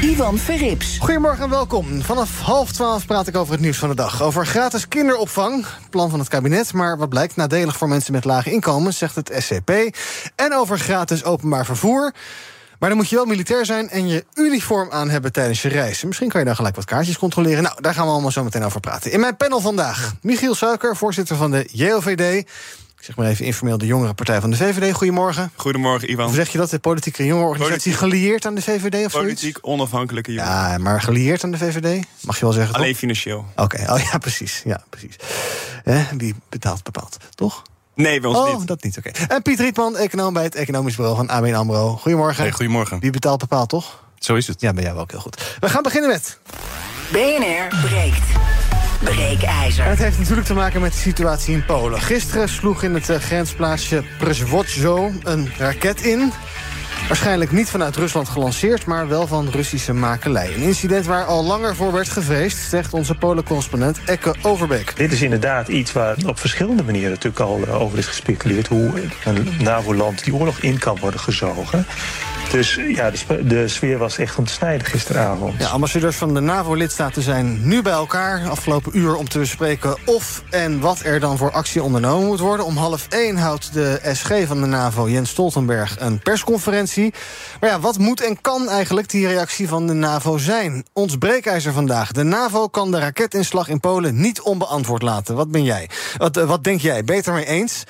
Ivan Verrips. Goedemorgen en welkom. Vanaf half twaalf praat ik over het nieuws van de dag. Over gratis kinderopvang, plan van het kabinet... maar wat blijkt nadelig voor mensen met lage inkomens, zegt het SCP. En over gratis openbaar vervoer... Maar dan moet je wel militair zijn en je uniform aan hebben tijdens je reis. Misschien kan je dan gelijk wat kaartjes controleren. Nou, daar gaan we allemaal zo meteen over praten. In mijn panel vandaag Michiel Suiker, voorzitter van de JOVD. Zeg maar even informeel de jongere partij van de VVD. Goedemorgen. Goedemorgen, Ivan. Hoe zeg je dat? De politieke jongerenorganisatie gelieerd aan de VVD of zoiets? Politiek onafhankelijke jongen. Ja, maar gelieerd aan de VVD? Mag je wel zeggen, Alleen toch? financieel. Oké, oh ja, precies. Ja, precies. Eh, wie betaalt bepaalt, toch? Nee, bij ons oh, niet. dat niet, oké. En Piet Rietman, econoom bij het Economisch Bureau van ABN AMRO. Goedemorgen. Hey, goedemorgen. Wie betaalt bepaalt, toch? Zo is het. Ja, ben jij wel ook heel goed. We gaan beginnen met... BNR breekt. Breekijzer. En het heeft natuurlijk te maken met de situatie in Polen. Gisteren sloeg in het eh, grensplaatsje Przewozzo een raket in. Waarschijnlijk niet vanuit Rusland gelanceerd, maar wel van Russische makelij. Een incident waar al langer voor werd gevreesd, zegt onze Polen-correspondent Ekke Overbeek. Dit is inderdaad iets waar op verschillende manieren natuurlijk al eh, over is gespeculeerd. Hoe een NAVO-land die oorlog in kan worden gezogen. Dus ja, de, de sfeer was echt snijden gisteravond. Ja, ambassadeurs van de NAVO-lidstaten zijn nu bij elkaar afgelopen uur om te bespreken of en wat er dan voor actie ondernomen moet worden. Om half één houdt de SG van de NAVO, Jens Stoltenberg, een persconferentie. Maar ja, wat moet en kan eigenlijk die reactie van de NAVO zijn? Ons breekijzer vandaag. De NAVO kan de raketinslag in Polen niet onbeantwoord laten. Wat ben jij? Wat, eh, wat denk jij? Beter mee eens?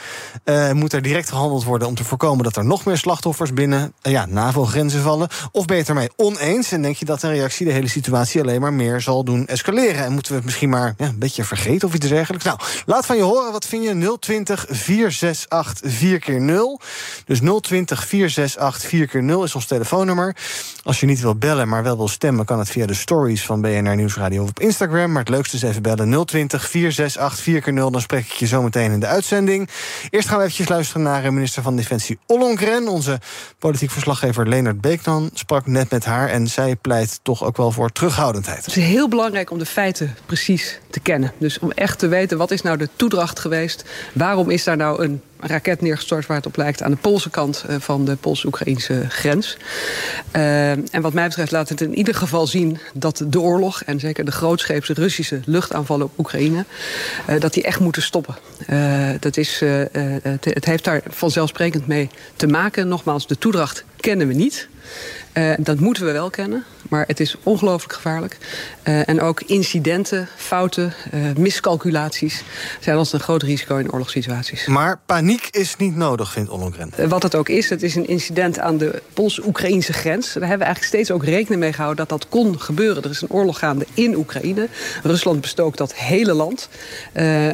Eh, moet er direct gehandeld worden om te voorkomen dat er nog meer slachtoffers binnen eh, ja, NAVO-grenzen vallen? Of beter mee oneens? En denk je dat een reactie de hele situatie alleen maar meer zal doen escaleren? En moeten we het misschien maar ja, een beetje vergeten of iets dergelijks? Nou, laat van je horen. Wat vind je? 020 468 4 keer 0 Dus 020 468 4 keer 0 is ons telefoonnummer. Als je niet wil bellen, maar wel wil stemmen, kan het via de stories van BNR Nieuwsradio of op Instagram. Maar het leukste is even bellen 020 468 4 keer 0 Dan spreek ik je zo meteen in de uitzending. Eerst gaan we eventjes luisteren naar eh, minister van Defensie Ollongren. Onze politiek verslaggever Leonard Beekman sprak net met haar. En zij pleit toch ook wel voor terughoudendheid. Het is heel belangrijk om de feiten precies te kennen. Dus om echt te weten wat is nou de toedracht geweest. Waarom is daar nou een raket neergestort waar het op lijkt aan de Poolse kant eh, van de Pools-Oekraïnse grens. Uh, en wat mij betreft laat het in ieder geval zien dat de oorlog en zeker de grootscheepse Russische luchtaanvallen op Oekraïne, uh, dat die echt moeten stoppen. Dat is, het, het heeft daar vanzelfsprekend mee te maken. Nogmaals, de toedracht kennen we niet. Dat moeten we wel kennen, maar het is ongelooflijk gevaarlijk. Uh, en ook incidenten, fouten, uh, miscalculaties zijn als een groot risico in oorlogssituaties. Maar paniek is niet nodig, vindt Ollongren. wat het ook is, het is een incident aan de Pools-Oekraïnse grens. Daar hebben we eigenlijk steeds ook rekening mee gehouden dat dat kon gebeuren. Er is een oorlog gaande in Oekraïne. Rusland bestookt dat hele land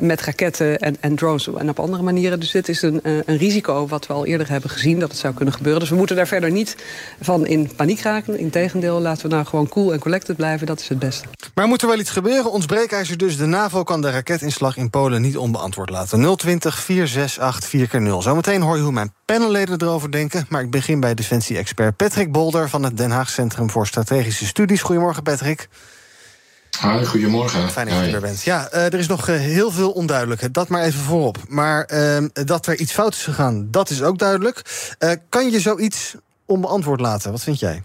met raketten en, en, drones en op andere manieren. Dus dit is een, een risico wat we al eerder hebben gezien dat het zou kunnen gebeuren. Dus we moeten daar verder niet van in paniek raken. Integendeel, laten we nou gewoon cool en collected blijven. Dat is het beste. Maar moet er wel iets gebeuren? Ons breekijzer dus. De NAVO kan de raketinslag in Polen niet onbeantwoord laten. 020 468 4 keer 0 Zometeen hoor je hoe mijn panelleden erover denken. Maar ik begin bij defensie-expert Patrick Bolder... van het Den Haag Centrum voor Strategische Studies. Goedemorgen, Patrick. Hi, goedemorgen. Fijn dat je er bent. Ja, uh, er is nog uh, heel veel onduidelijk. Dat maar even voorop. Maar uh, dat er iets fout is gegaan, dat is ook duidelijk. kan je zoiets onbeantwoord laten? Wat vind jij?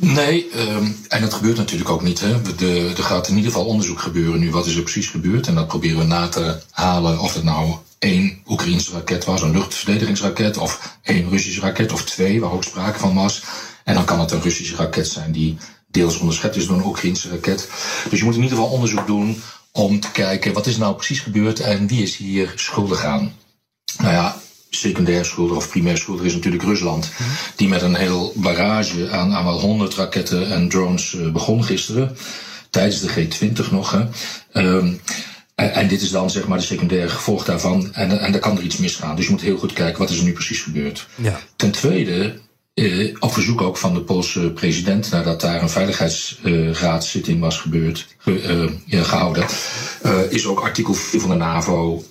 Nee, um, en dat gebeurt natuurlijk ook niet. Hè. De, er gaat in ieder geval onderzoek gebeuren nu. Wat is er precies gebeurd? En dat proberen we na te halen of het nou één Oekraïnse raket was, een luchtverdedigingsraket, of één Russische raket, of twee, waar ook sprake van was. En dan kan het een Russische raket zijn die deels onderschept is door een Oekraïnse raket. Dus je moet in ieder geval onderzoek doen om te kijken wat is nou precies gebeurd en wie is hier schuldig aan. Nou ja, secundair schuldig of primair schuldig is natuurlijk Rusland. Die met een heel barrage aan, aan wel 100 raketten en drones uh, begon gisteren. Tijdens de G20 nog. Hè. Um, en, en, dit is dan zeg maar de secundaire gevolg daarvan. En, en dan kan er iets misgaan. Dus je moet heel goed kijken wat is er nu precies gebeurd. Ja. Ten tweede eh, op verzoek ook van de Poolse president, nadat daar een veiligheidsraadszitting was gebeurd, ge, uh, gehouden, is ook artikel 4 van de NAVO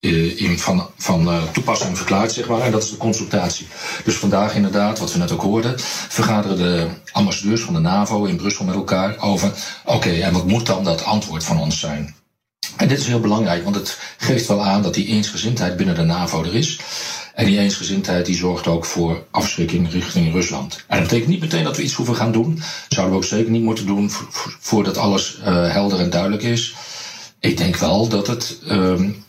in van, van uh, toepassing verklaard, zeg maar. En dat is de consultatie. Dus vandaag inderdaad, wat we net ook hoorden, vergaderen de ambassadeurs van de NAVO in Brussel met elkaar over, oké, en wat moet dan dat antwoord van ons zijn? En dit is heel belangrijk, want het geeft wel aan dat die eensgezindheid binnen de NAVO er is. En die eensgezindheid die zorgt ook voor afschrikking richting Rusland. En dat betekent niet meteen dat we iets hoeven gaan doen. Zouden we ook zeker niet moeten doen voordat alles uh, helder en duidelijk is. Ik denk wel dat het um,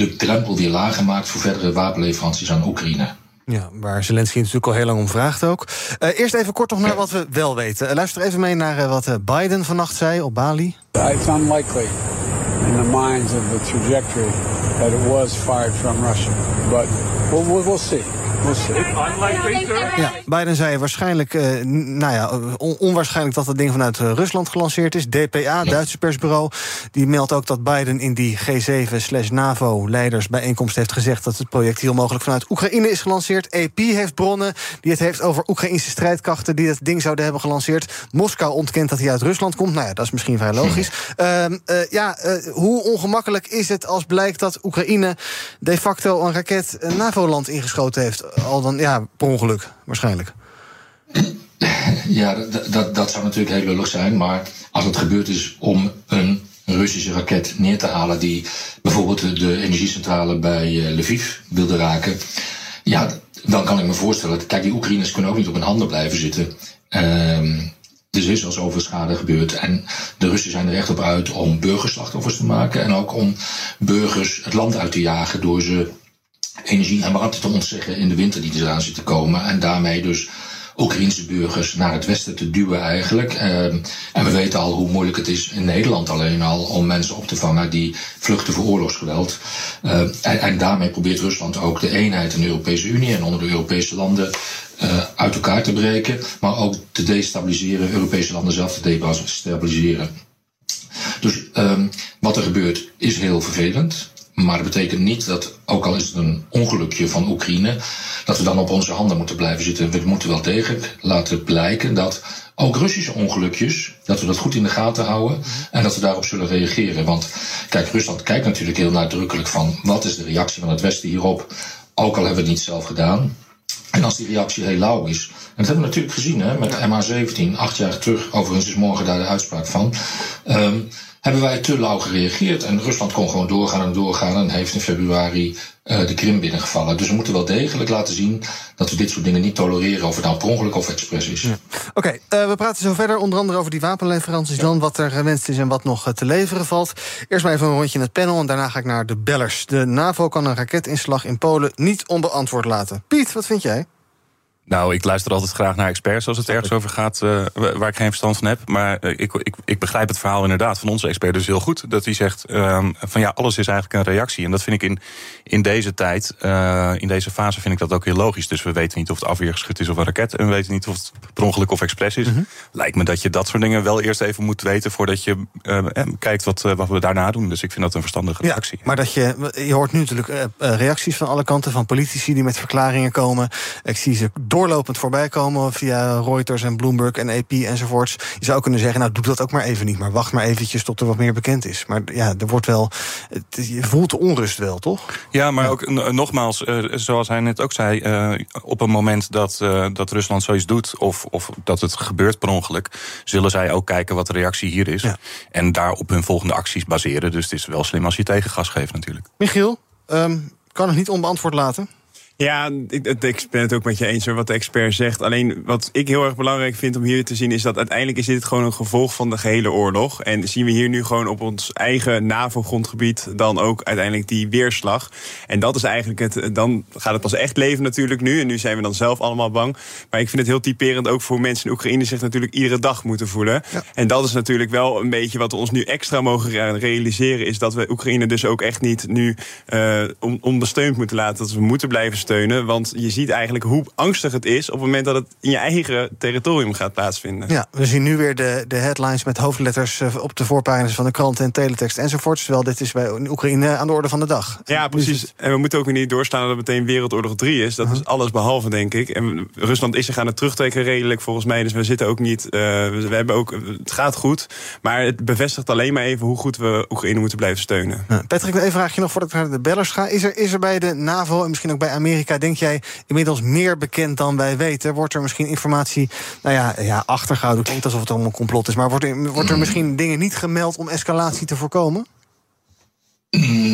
de drempel weer lager maakt voor verdere wapenleveranties aan Oekraïne. Ja, waar Zelensky natuurlijk al heel lang om vraagt ook. Uh, eerst even kort nog naar wat we wel weten. Uh, luister even mee naar uh, wat Biden vannacht zei op Bali. It's unlikely in the minds of the trajectory that it was fired from Russia. But we'll, we'll see. Ja, Biden zei waarschijnlijk, uh, nou ja, on onwaarschijnlijk dat het ding vanuit uh, Rusland gelanceerd is. DPA, Duitse persbureau, die meldt ook dat Biden in die G7-NAVO-leidersbijeenkomst heeft gezegd dat het project heel mogelijk vanuit Oekraïne is gelanceerd. AP heeft bronnen die het heeft over Oekraïnse strijdkrachten die het ding zouden hebben gelanceerd. Moskou ontkent dat hij uit Rusland komt. Nou ja, dat is misschien vrij logisch. Uh, ja, hoe ongemakkelijk is het als blijkt dat Oekraïne de facto een raket NAVO-land ingeschoten heeft? Al dan, ja, per ongeluk waarschijnlijk. Ja, dat, dat zou natuurlijk heel lullig zijn. Maar als het gebeurd is om een Russische raket neer te halen... die bijvoorbeeld de energiecentrale bij Lviv wilde raken... ja, dan kan ik me voorstellen... Kijk, die Oekraïners kunnen ook niet op hun handen blijven zitten... Um, dus er is al zoveel schade gebeurd. En de Russen zijn er echt op uit om burgerslachtoffers te maken. En ook om burgers het land uit te jagen door ze energie en warmte te ontzeggen in de winter die eraan zit te komen. En daarmee dus Oekraïnse burgers naar het westen te duwen eigenlijk. Uh, en we weten al hoe moeilijk het is in Nederland alleen al om mensen op te vangen die vluchten voor oorlogsgeweld. Uh, en, en, daarmee probeert Rusland ook de eenheid in de Europese Unie en onder de Europese landen uh, uit elkaar te breken. Maar ook te destabiliseren, Europese landen zelf te destabiliseren. Dus um, wat er gebeurt is heel vervelend. Maar dat betekent niet dat, ook al is het een ongelukje van Oekraïne, dat we dan op onze handen moeten blijven zitten. We moeten wel degelijk laten blijken dat ook Russische ongelukjes, dat we dat goed in de gaten houden en dat we daarop zullen reageren. Want kijk, Rusland kijkt natuurlijk heel nadrukkelijk van wat is de reactie van het Westen hierop, ook al hebben we het niet zelf gedaan. En als die reactie heel lauw is, en dat hebben we natuurlijk gezien hè, met MH17, acht jaar terug, overigens is morgen daar de uitspraak van. Um, hebben wij te lauw gereageerd. En Rusland kon gewoon doorgaan en doorgaan en heeft in februari uh, de Krim binnengevallen. Dus we moeten wel degelijk laten zien dat we dit soort dingen niet tolereren, of het nou per ongeluk of expres is. Ja. Oké, okay, uh, we praten zo verder, onder andere over die wapenleveranties ja. dan, wat er gewenst is en wat nog te leveren valt. Eerst maar even een rondje in het panel en daarna ga ik naar de bellers. De NAVO kan een raketinslag in Polen niet onbeantwoord laten. Piet, wat vind jij? Nou, ik luister altijd graag naar experts als het ergens over gaat uh, waar ik geen verstand van heb. Maar uh, ik, ik, ik begrijp het verhaal inderdaad van onze expert dus heel goed. Dat hij zegt uh, van ja, alles is eigenlijk een reactie. En dat vind ik in, in deze tijd, uh, in deze fase, vind ik dat ook heel logisch. Dus we weten niet of het afweergeschut is of een raket. En we weten niet of het per ongeluk of expres is. Mm -hmm. Lijkt me dat je dat soort dingen wel eerst even moet weten voordat je kijkt wat, wat we daarna doen. Dus ik vind dat een verstandige reactie. Ja, maar dat je, je hoort nu natuurlijk reacties van alle kanten van politici die met verklaringen komen. Ik zie ze door doorlopend voorbij komen via Reuters en Bloomberg en AP enzovoorts. Je zou kunnen zeggen, nou doe dat ook maar even niet, maar wacht maar eventjes tot er wat meer bekend is. Maar ja, er wordt wel, je voelt de onrust wel, toch? Ja, maar ja. ook nogmaals, uh, zoals hij net ook zei, uh, op een moment dat, dat Rusland zoiets doet of, of dat het gebeurt per ongeluk, zullen zij ook kijken wat de reactie hier is. Ja. En daar op hun volgende acties baseren. Dus het is wel slim als je tegengas geeft natuurlijk. Michiel, um, kan het niet onbeantwoord laten? Ja, ik, ik ben het ook met je eens wat de expert zegt. Alleen wat ik heel erg belangrijk vind om hier te zien... is dat uiteindelijk is dit gewoon een gevolg van de gehele oorlog. En zien we hier nu gewoon op ons eigen NAVO-grondgebied... dan ook uiteindelijk die weerslag. En dat is eigenlijk het... Dan gaat het pas echt leven natuurlijk nu. En nu zijn we dan zelf allemaal bang. Maar ik vind het heel typerend ook voor mensen in Oekraïne... zich natuurlijk iedere dag moeten voelen. Ja. En dat is natuurlijk wel een beetje wat we ons nu extra mogen realiseren... is dat we Oekraïne dus ook echt niet nu uh, ondersteund moeten laten. Dat we moeten blijven steunen. Want je ziet eigenlijk hoe angstig het is op het moment dat het in je eigen territorium gaat plaatsvinden. Ja, we zien nu weer de, de headlines met hoofdletters eh, op de voorpagina's van de kranten en teletext enzovoorts. Terwijl dit is bij Oekraïne aan de orde van de dag. Ja, precies. En we moeten ook niet doorstaan dat het meteen Wereldoorlog 3 is. Dat is alles behalve, denk ik. En Rusland is zich aan het terugtrekken redelijk, volgens mij. Dus we zitten ook niet. eh, we we hebben ook, het gaat goed. Maar het bevestigt alleen maar even hoe goed we Oekraïne moeten blijven steunen. Ja, Patrick, een vraagje nog voordat ik naar de bellers ga. Is er, is er bij de NAVO en misschien ook bij Amerika, denk jij, inmiddels meer bekend dan wij weten? Wordt er misschien informatie, nou ja, ja achtergehouden? Klinkt alsof het allemaal een complot is. Maar wordt er, wordt er misschien dingen niet gemeld om escalatie te voorkomen?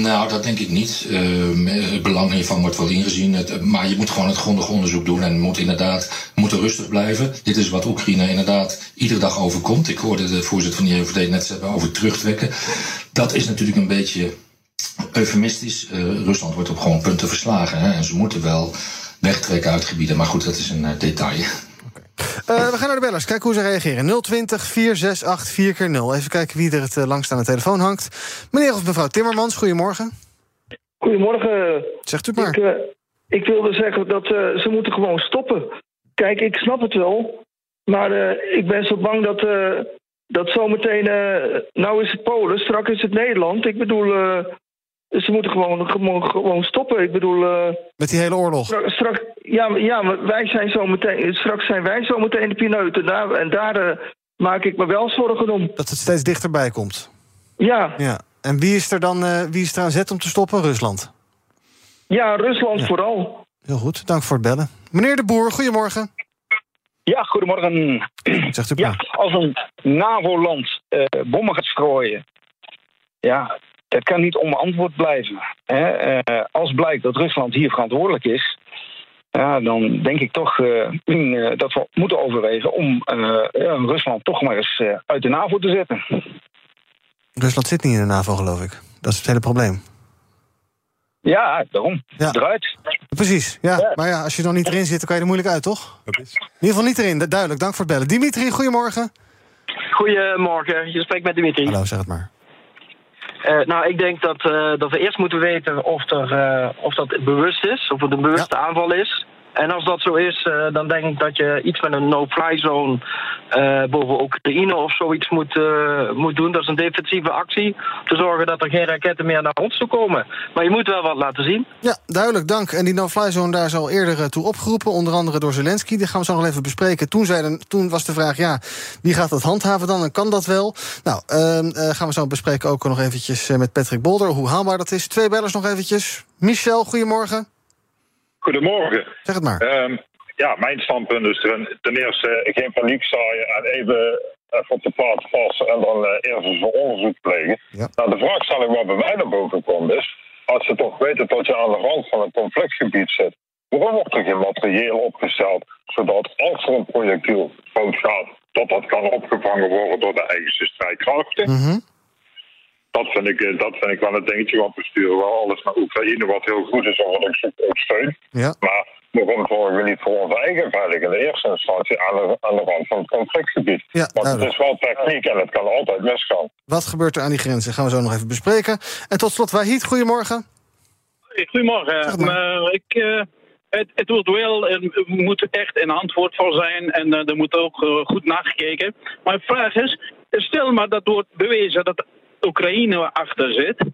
Nou, dat denk ik niet. Ehm, het belang hiervan wordt wel ingezien. Maar je moet gewoon het grondig onderzoek doen en moet inderdaad moeten rustig blijven. Dit is wat Oekraïne inderdaad iedere dag overkomt. Ik hoorde de voorzitter van de EOVD net zeggen over terugtrekken. Dat is natuurlijk een beetje eufemistisch. Eh, Rusland wordt op gewoon punten verslagen. Hè, en ze moeten wel wegtrekken uit gebieden. Maar goed, dat is een eh, detail. Eh, we gaan naar de bellers. Kijken hoe ze reageren. 020 468 4 keer 0 Even kijken wie er het langst aan de telefoon hangt. Meneer of mevrouw Timmermans, goedemorgen. Goedemorgen. Zegt u maar. Ik, eh, ik wilde zeggen dat eh, ze moeten gewoon stoppen. Kijk, ik snap het wel. Maar eh, ik ben zo bang dat, eh, dat zometeen... eh, nou is het Polen, straks is het Nederland. Ik bedoel, eh, ze moeten gewoon, gewoon, gewoon stoppen. Ik bedoel... eh, Met die hele oorlog. Straks, straks- ja, maar- ja, maar wij zijn zo meteen, straks zijn wij zo meteen de pineuten. Daar, en daar eh, maak ik me wel zorgen om. Dat het steeds dichterbij komt. Ja, Ja. En wie is er dan eh, wie is er aan zet om te stoppen? Rusland. ja Rusland vooral. Heel goed, dank voor het bellen. Meneer de Boer, goedemorgen. Ja, goedemorgen. Zegt u Ja, als een NAVO-land eh, bommen gaat strooien, ja, dat kan niet onbeantwoord blijven. Hè? Eh, als blijkt dat Rusland hier verantwoordelijk is, ja, dan denk ik toch eh, eh, dat we moeten overwegen om eh, ja, Rusland toch maar eens eh, uit de NAVO te zetten. Rusland zit niet in de NAVO, geloof ik. Dat is het hele probleem. Ja, daarom. Ja. Eruit. Precies, ja. Maar ja, als je er dan niet erin zit, dan kan je er moeilijk uit, toch? Dat is. In ieder geval niet erin, du- duidelijk. Dank voor het bellen. Dimitri, goedemorgen. Goedemorgen, je spreekt met Dimitri. Hallo, zeg het maar. Eh, nou, ik denk dat, eh, dat we eerst moeten weten of, er, eh, of dat bewust is, of het een bewuste aanval is. En als dat zo is, eh, dan denk ik dat je iets met een no-fly zone eh, boven Oekraïne of zoiets moet, eh, moet doen. Dat is een defensieve actie. Te zorgen dat er geen raketten meer naar ons toe komen. Maar je moet wel wat laten zien. Ja, duidelijk, dank. En die no-fly zone, daar is al eerder toe opgeroepen. Onder andere door Zelensky. Die gaan we zo nog even bespreken. Toen, toen was de vraag, ja, wie gaat dat handhaven dan? En kan dat wel? Nou, ehm, eh, gaan we zo bespreken ook nog eventjes met Patrick Bolder... hoe haalbaar dat is. Twee bellers nog eventjes. Michel, goedemorgen. Goedemorgen. Zeg het maar. Ehm, ja, mijn standpunt is ten, ten eerste geen paniek zaaien en even, even op de plaats passen en dan eh, eerst eens een onderzoek plegen. Nou, de vraagstelling waar bij mij naar boven komt is, als ze toch weten dat je aan de rand van een conflictgebied zit, waarom wordt er geen materieel opgesteld, zodat als er een projectiel fout gaat, dat dat kan opgevangen worden door de eigen strijdkrachten? Mhm. Dat vind, ik, eh, dat vind ik wel een dingetje, want we sturen wel alles naar Oekraïne, wat heel goed is wat ik ook steun. Ja. Maar waarom zorgen we niet voor onze eigen veiligheid in de eerste instantie aan de, aan de rand van het conflictgebied? Ja, Want het is wel techniek en het kan altijd misgaan. Wat gebeurt er aan die grenzen? Gaan we zo nog even bespreken. En tot slot, Wahid, goedemorgen. Goedemorgen. Maar ik, eh, het, het wordt wel, er moet echt een antwoord voor zijn en eh, er moet ook eh, goed nagekeken. Mijn vraag is, stel maar dat wordt bewezen dat Oekraïne achter zit,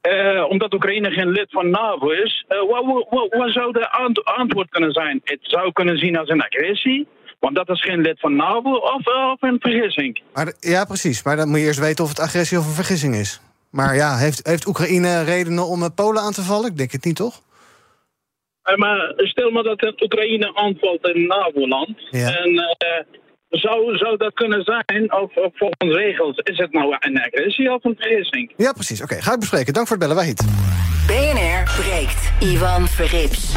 eh, omdat Oekraïne geen lid van NAVO is, eh, wat, wat, wat- wat zou de ant- antwoord kunnen zijn? Het zou kunnen zien als een agressie, want dat is geen lid van NAVO, of, of een vergissing. Maar, ja, precies. Maar dan moet je eerst weten of het agressie of een vergissing is. Maar ja, heeft, heeft Oekraïne redenen om eh, Polen aan te vallen? Ik denk het niet, toch? Eh, maar stel maar dat het Oekraïne aanvalt in een NAVO-land. Ja. En eh, zou, zou dat kunnen zijn, of, of volgens regels, is het nou een agressie of een vergissing? Ja, precies. Oké, ga ik bespreken. Dank voor het bellen, Wahid. BNR breekt. Ivan Verrips.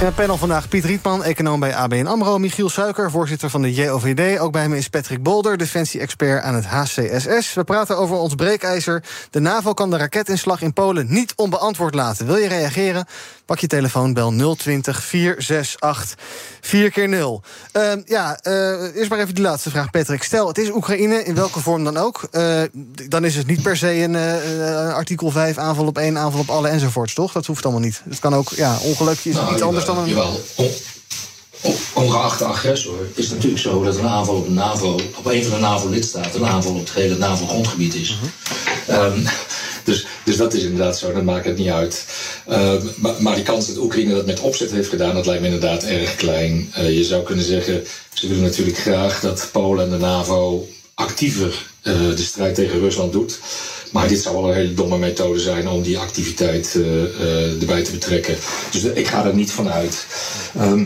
In het panel vandaag Piet Rietman, econoom bij ABN AMRO... Michiel Suiker, voorzitter van de JOVD. Ook bij me is Patrick Bolder, defensie-expert aan het HCSS. We praten over ons breekijzer. De NAVO kan de raketinslag in Polen niet onbeantwoord laten. Wil je reageren? Pak je telefoon, bel 020 468 4 keer 0 Ehm, ja, eh, eerst maar even die laatste vraag, Patrick. Stel, het is Oekraïne, in welke vorm dan ook. Eh, dan is het niet per se een eh, artikel 5, aanval op één, aanval op alle enzovoorts, toch? Dat hoeft allemaal niet. Het kan ook, ja, ongelukje is Nou, iets anders dan een... jawel. On- ongeacht de agressor is het natuurlijk zo dat een aanval op de NAVO, op een van de NAVO-lidstaten, een aanval op het hele NAVO-grondgebied is. Ehm, dus, dus dat is inderdaad zo, dat maakt het niet uit. Ehm, maar, maar die kans dat Oekraïne dat met opzet heeft gedaan, dat lijkt me inderdaad erg klein. Eh, je zou kunnen zeggen, ze willen natuurlijk graag dat Polen en de NAVO actiever eh, de strijd tegen Rusland doet. Maar dit zou wel een hele domme methode zijn om die activiteit eh, erbij te betrekken. Dus ik ga er niet van uit. Ehm,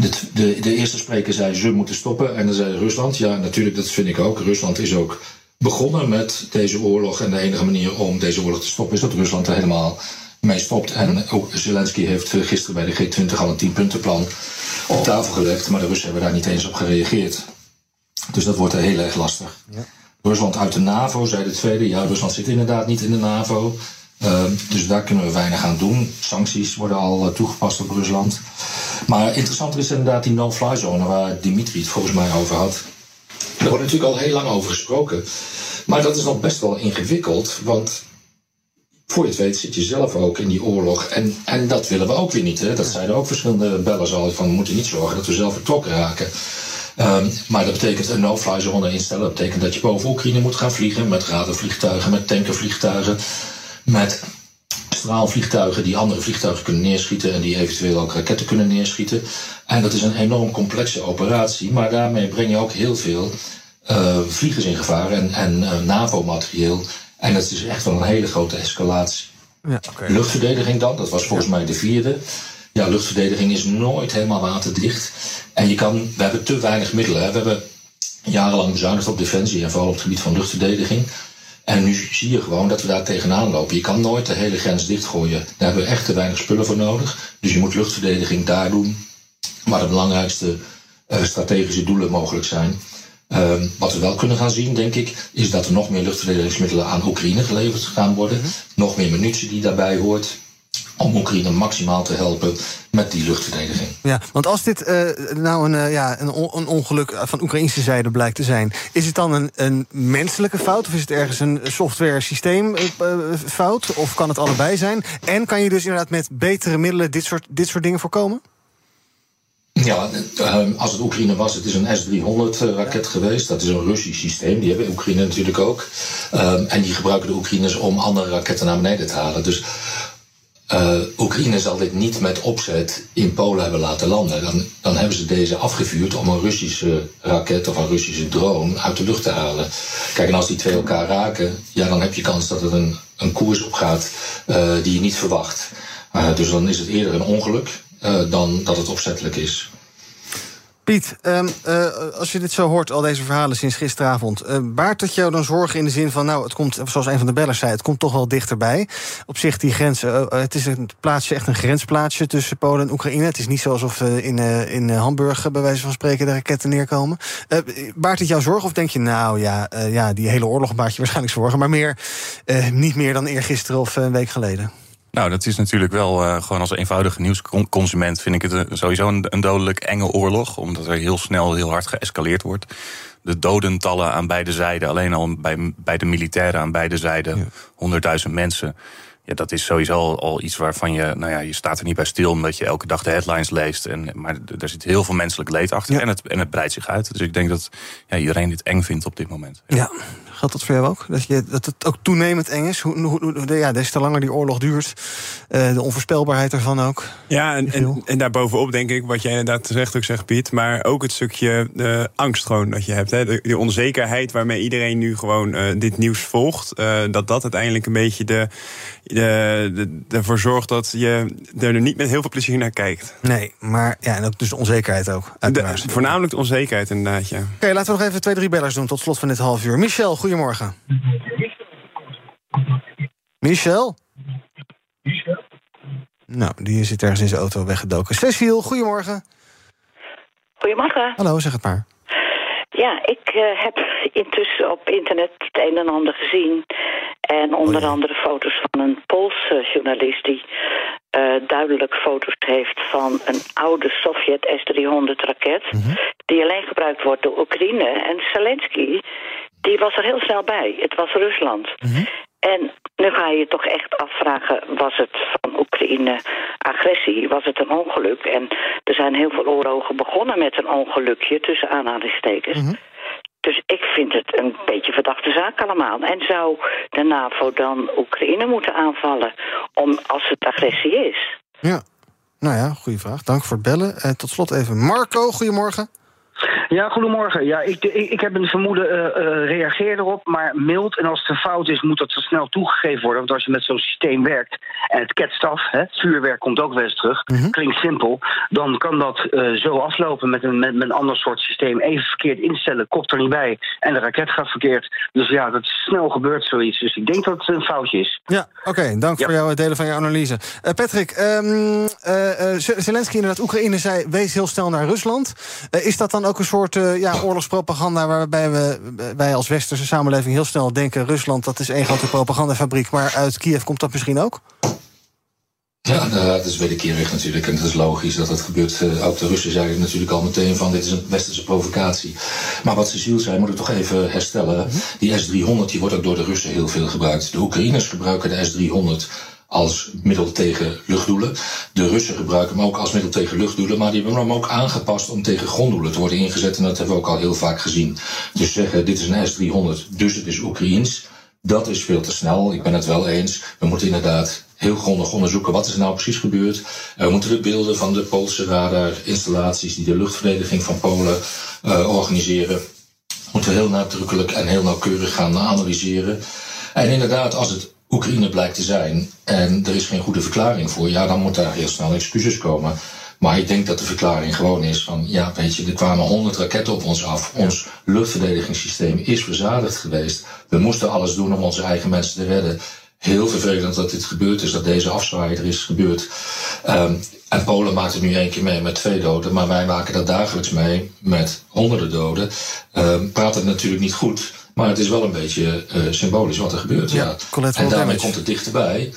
de, de, de eerste spreker zei ze moeten stoppen. En dan zei Rusland, ja natuurlijk, dat vind ik ook. Rusland is ook begonnen met deze oorlog. En de enige manier om deze oorlog te stoppen is dat Rusland er helemaal mee stopt. En ook Zelensky heeft eh, gisteren bij de G20 al een 10-puntenplan op tafel gelegd. Maar de Russen hebben daar niet eens op gereageerd. Dus dat wordt heel erg lastig. Rusland uit de NAVO, zei de tweede. Ja, Rusland zit inderdaad niet in de NAVO. Ehm, dus daar kunnen we weinig aan doen. Sancties worden al eh, toegepast op Rusland. Maar interessanter is inderdaad die no-fly zone waar Dimitri het volgens mij over had. Daar wordt natuurlijk al heel lang over gesproken. Maar dat is nog best wel ingewikkeld, want voor je het weet zit je zelf ook in die oorlog. En, en dat willen we ook weer niet. Hè? Dat zeiden ook verschillende bellers al. Van, we moeten niet zorgen dat we zelf vertrokken raken. Ehm, maar dat betekent een no-fly zone instellen. Dat betekent dat je boven Oekraïne moet gaan vliegen. Met radarvliegtuigen, met tankervliegtuigen. Met straalvliegtuigen die andere vliegtuigen kunnen neerschieten. En die eventueel ook raketten kunnen neerschieten. En dat is een enorm complexe operatie. Maar daarmee breng je ook heel veel eh, vliegers in gevaar. En, en eh, NAVO-materieel. En dat is echt wel een hele grote escalatie. Ja. Luchtverdediging dan, dat was volgens mij de vierde. Ja, luchtverdediging is nooit helemaal waterdicht. En je kan, we hebben te weinig middelen. Hè. We hebben jarenlang bezuinigd op defensie en vooral op het gebied van luchtverdediging. En nu zie je gewoon dat we daar tegenaan lopen. Je kan nooit de hele grens dichtgooien. Daar hebben we echt te weinig spullen voor nodig. Dus je moet luchtverdediging daar doen waar de belangrijkste eh, strategische doelen mogelijk zijn. Ehm, wat we wel kunnen gaan zien, denk ik, is dat er nog meer luchtverdedigingsmiddelen aan Oekraïne geleverd gaan worden. Nog meer munitie die daarbij hoort. Om Oekraïne maximaal te helpen met die luchtverdediging. Ja, want als dit eh, nou een, eh, ja, een, on- een ongeluk van Oekraïnse zijde blijkt te zijn, is het dan een, een menselijke fout of is het ergens een software-systeemfout? of kan het allebei zijn? En kan je dus inderdaad met betere middelen dit soort, dit soort dingen voorkomen? Ja, als het Oekraïne was, het is een S-300-raket geweest. Dat is een Russisch systeem, die hebben Oekraïne natuurlijk ook. Ehm, en die gebruiken de Oekraïners om andere raketten naar beneden te halen. Dus eh, Oekraïne zal dit niet met opzet in Polen hebben laten landen. Dan, dan hebben ze deze afgevuurd om een Russische raket of een Russische drone uit de lucht te halen. Kijk, en als die twee elkaar raken, ja, dan heb je kans dat er een, een koers opgaat eh, die je niet verwacht. Eh, dus dan is het eerder een ongeluk dan dat het opzettelijk is. Piet, ehm, eh, als je dit zo hoort, al deze verhalen sinds gisteravond... eh, baart het jou dan zorgen in de zin van... nou, het komt, zoals een van de bellers zei, het komt toch wel dichterbij. Op zich, die grenzen, eh, het is een plaatsje, echt een grensplaatsje... tussen Polen en Oekraïne. Het is niet zo alsof eh, in, in Hamburg, bij wijze van spreken... de raketten neerkomen. Baart het jou zorgen of denk je... nou ja, ja, die hele oorlog baart je waarschijnlijk zorgen... maar meer, niet meer dan eergisteren of een week geleden? Nou, dat is natuurlijk wel eh, gewoon als eenvoudige nieuwsconsument vind ik het eh, sowieso een, een dodelijk enge oorlog, omdat er heel snel heel hard geëscaleerd wordt. De dodentallen aan beide zijden, alleen al bij, bij de militairen aan beide zijden, 100.000 mensen. Ja, dat is sowieso al, iets waarvan je, nou ja, je staat er niet bij stil, omdat je elke dag de headlines leest. En, maar er zit heel veel menselijk leed achter en, het, en het breidt zich uit. Dus ik denk dat ja, iedereen dit eng vindt op dit moment. Ja, geldt dat voor jou ook? Dat, je, dat het ook toenemend eng is? Hoe, hoe, hoe- ja, des te langer die oorlog duurt, eh, de onvoorspelbaarheid ervan ook. Ja, en, en, en daarbovenop denk ik, wat jij inderdaad terecht ook zegt, Piet, maar ook het stukje de angst gewoon dat je hebt. Hè? De, die onzekerheid waarmee iedereen nu gewoon eh, dit nieuws volgt, eh, dat dat uiteindelijk een beetje de, de, de, ervoor zorgt dat je er niet met heel veel plezier naar kijkt. Nee, maar ja, en ook dus de onzekerheid ook. De, uiteraard. voornamelijk de onzekerheid inderdaad, ja. Oké, laten we nog even twee, drie bellers doen tot slot van dit half uur. Michel, goedemorgen. Michel? Nou, die zit ergens in zijn auto weggedoken. Cecile, goedemorgen. Goedemorgen. Hallo, zeg het maar. Ja, ik eh, heb intussen op internet het een en ander gezien. En onder andere foto's van een Poolse journalist die eh, duidelijk foto's heeft van een oude Sovjet S-300-raket... die alleen gebruikt wordt door Oekraïne. En Zelensky, die was er heel snel bij. Het was Rusland. En nu ga je je toch echt afvragen, was het van Oekraïne agressie? Was het een ongeluk? En er zijn heel veel oorlogen begonnen met een ongelukje, tussen aanhalingstekens. Dus ik vind het een beetje verdachte zaak allemaal. En zou de NAVO dan Oekraïne moeten aanvallen om, als het agressie is? Ja, nou ja, goede vraag. Dank voor het bellen. Eh, tot slot even Marco, goedemorgen. Ja, goedemorgen. Ja, ik, ik, ik heb een vermoeden, eh, reageer erop, maar mild. En als het een fout is, moet dat zo snel toegegeven worden. Want als je met zo'n systeem werkt en het ketst af, hè, vuurwerk komt ook wel eens terug, klinkt simpel, dan kan dat eh, zo aflopen met een, met, met een ander soort systeem. Even verkeerd instellen, kopt er niet bij en de raket gaat verkeerd. Dus ja, dat is snel gebeurt zoiets. Dus ik denk dat het een foutje is. Ja, oké. dank voor jouw delen van je analyse. Patrick, Z- Zelensky inderdaad, Oekraïne zei... wees heel snel naar Rusland. Is dat dan ook een soort eh, ja, oorlogspropaganda... waarbij we, wij als westerse samenleving heel snel denken... Rusland, dat is één grote propagandafabriek... maar uit Kiev komt dat misschien ook? Ja, nou, dat is wederkerig natuurlijk. En het is logisch dat dat gebeurt. Eh, Ook de Russen zeiden natuurlijk al meteen van dit is een westerse provocatie. Maar wat Cecile zei, moet ik toch even herstellen. Die S-300 die wordt ook door de Russen heel veel gebruikt. De Oekraïners gebruiken de S-300 als middel tegen luchtdoelen. De Russen gebruiken hem ook als middel tegen luchtdoelen. Maar die hebben hem ook aangepast om tegen gronddoelen te worden ingezet. En dat hebben we ook al heel vaak gezien. Dus zeggen dit is een S-300, dus het is Oekraïens. Dat is veel te snel. Ik ben het wel eens. We moeten inderdaad heel grondig onderzoeken wat is er nou precies gebeurd. Eh, We moeten de beelden van de Poolse radarinstallaties die de luchtverdediging van Polen eh, organiseren, moeten we heel nadrukkelijk en heel nauwkeurig gaan analyseren. En inderdaad, als het Oekraïne blijkt te zijn en er is geen goede verklaring voor, ja, dan moet daar heel snel excuses komen. Maar ik denk dat de verklaring gewoon is van, ja, weet je, er kwamen honderd raketten op ons af. Ons luchtverdedigingssysteem is verzadigd geweest. We moesten alles doen om onze eigen mensen te redden. Heel vervelend dat dit gebeurd is, dat deze afzwaai er is gebeurd. Ehm, en Polen maakt het nu één keer mee met twee doden, maar wij maken dat dagelijks mee met honderden doden. Ehm praat het natuurlijk niet goed, maar het is wel een beetje eh, symbolisch wat er gebeurt. Ja, En daarmee damage. komt het dichterbij.